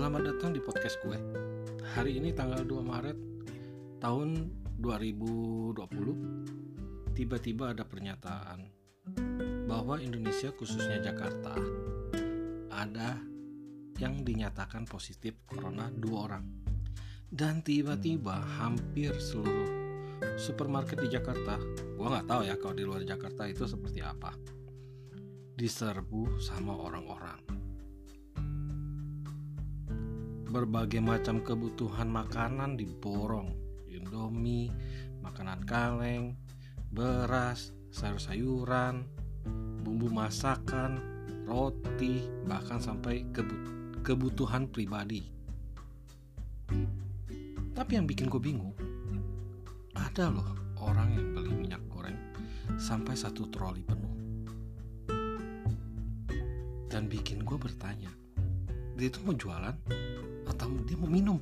Selamat datang di podcast gue. Hari ini tanggal 2 Maret tahun 2020. Tiba-tiba ada pernyataan bahwa Indonesia khususnya Jakarta ada yang dinyatakan positif corona dua orang. Dan tiba-tiba hampir seluruh supermarket di Jakarta, gua nggak tahu ya kalau di luar Jakarta itu seperti apa, diserbu sama orang-orang berbagai macam kebutuhan makanan diborong Indomie, makanan kaleng, beras, sayur-sayuran, bumbu masakan, roti, bahkan sampai kebutuhan pribadi. Tapi yang bikin gue bingung, ada loh orang yang beli minyak goreng sampai satu troli penuh. Dan bikin gue bertanya, dia itu mau jualan atau dia mau minum.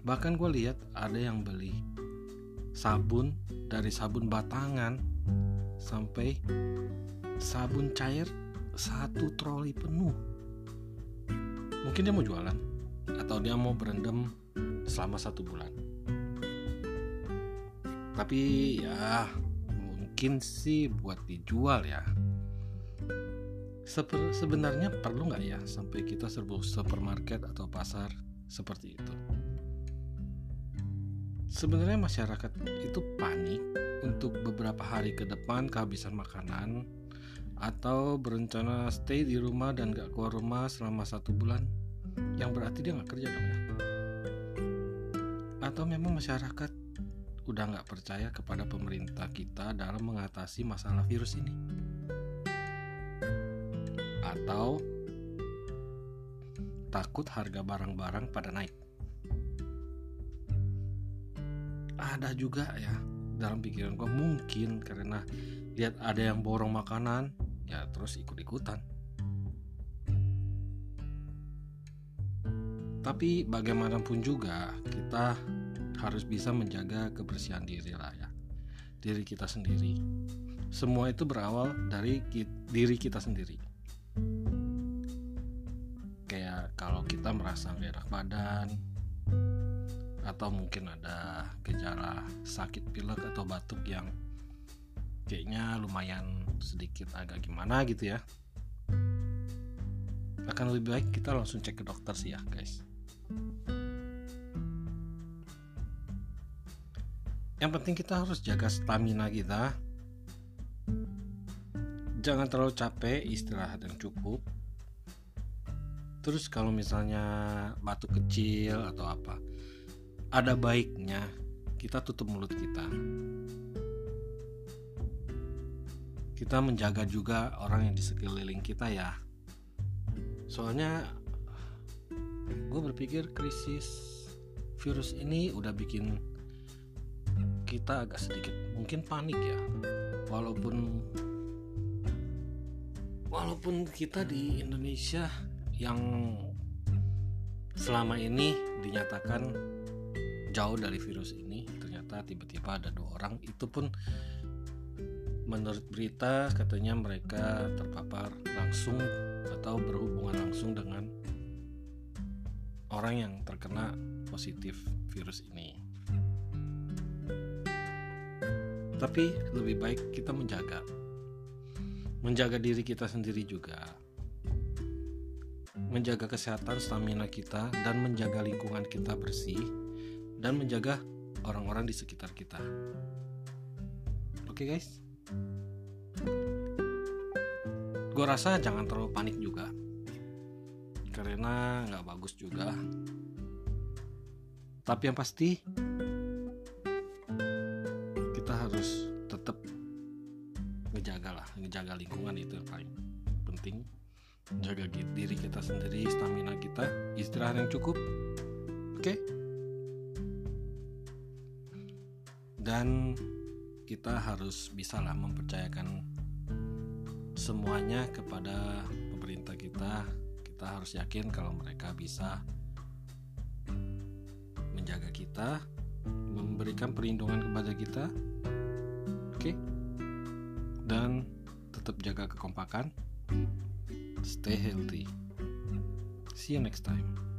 Bahkan gue lihat ada yang beli sabun dari sabun batangan sampai sabun cair satu troli penuh. Mungkin dia mau jualan atau dia mau berendam selama satu bulan. Tapi ya mungkin sih buat dijual ya sebenarnya perlu nggak ya sampai kita serbu supermarket atau pasar seperti itu? Sebenarnya masyarakat itu panik untuk beberapa hari ke depan kehabisan makanan atau berencana stay di rumah dan gak keluar rumah selama satu bulan. Yang berarti dia nggak kerja dong ya? Atau memang masyarakat udah nggak percaya kepada pemerintah kita dalam mengatasi masalah virus ini atau takut harga barang-barang pada naik. Ada juga ya dalam pikiran gue mungkin karena lihat ada yang borong makanan ya terus ikut-ikutan. Tapi bagaimanapun juga kita harus bisa menjaga kebersihan diri lah ya diri kita sendiri. Semua itu berawal dari diri kita sendiri kita merasa gak enak badan atau mungkin ada gejala sakit pilek atau batuk yang kayaknya lumayan sedikit agak gimana gitu ya. Akan lebih baik kita langsung cek ke dokter sih ya guys. Yang penting kita harus jaga stamina kita. Jangan terlalu capek istirahat yang cukup terus kalau misalnya batuk kecil atau apa ada baiknya kita tutup mulut kita. Kita menjaga juga orang yang di sekeliling kita ya. Soalnya gue berpikir krisis virus ini udah bikin kita agak sedikit mungkin panik ya. Walaupun walaupun kita di Indonesia yang selama ini dinyatakan jauh dari virus ini ternyata tiba-tiba ada dua orang itu pun menurut berita katanya mereka terpapar langsung atau berhubungan langsung dengan orang yang terkena positif virus ini. Tapi lebih baik kita menjaga menjaga diri kita sendiri juga menjaga kesehatan stamina kita dan menjaga lingkungan kita bersih dan menjaga orang-orang di sekitar kita. Oke okay, guys, gue rasa jangan terlalu panik juga karena nggak bagus juga. Tapi yang pasti kita harus tetap ngejaga lah, ngejaga lingkungan itu yang paling penting jaga diri kita sendiri stamina kita istirahat yang cukup. Oke? Dan kita harus bisa lah mempercayakan semuanya kepada pemerintah kita. Kita harus yakin kalau mereka bisa menjaga kita memberikan perlindungan kepada kita. Oke? Dan tetap jaga kekompakan stay healthy See you next time.